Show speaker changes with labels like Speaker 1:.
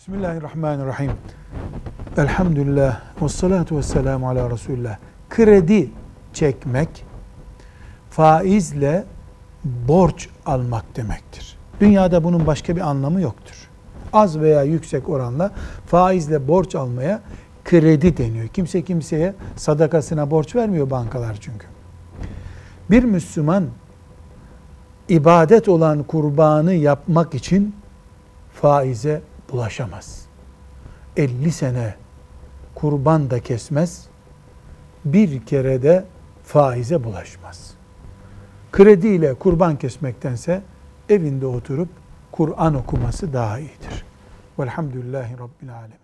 Speaker 1: Bismillahirrahmanirrahim. Elhamdülillah. Ve salatu ve selamu ala Resulullah. Kredi çekmek, faizle borç almak demektir. Dünyada bunun başka bir anlamı yoktur. Az veya yüksek oranla faizle borç almaya kredi deniyor. Kimse kimseye sadakasına borç vermiyor bankalar çünkü. Bir Müslüman ibadet olan kurbanı yapmak için faize bulaşamaz. 50 sene kurban da kesmez, bir kere de faize bulaşmaz. Krediyle kurban kesmektense evinde oturup Kur'an okuması daha iyidir. Velhamdülillahi Rabbil Alemin.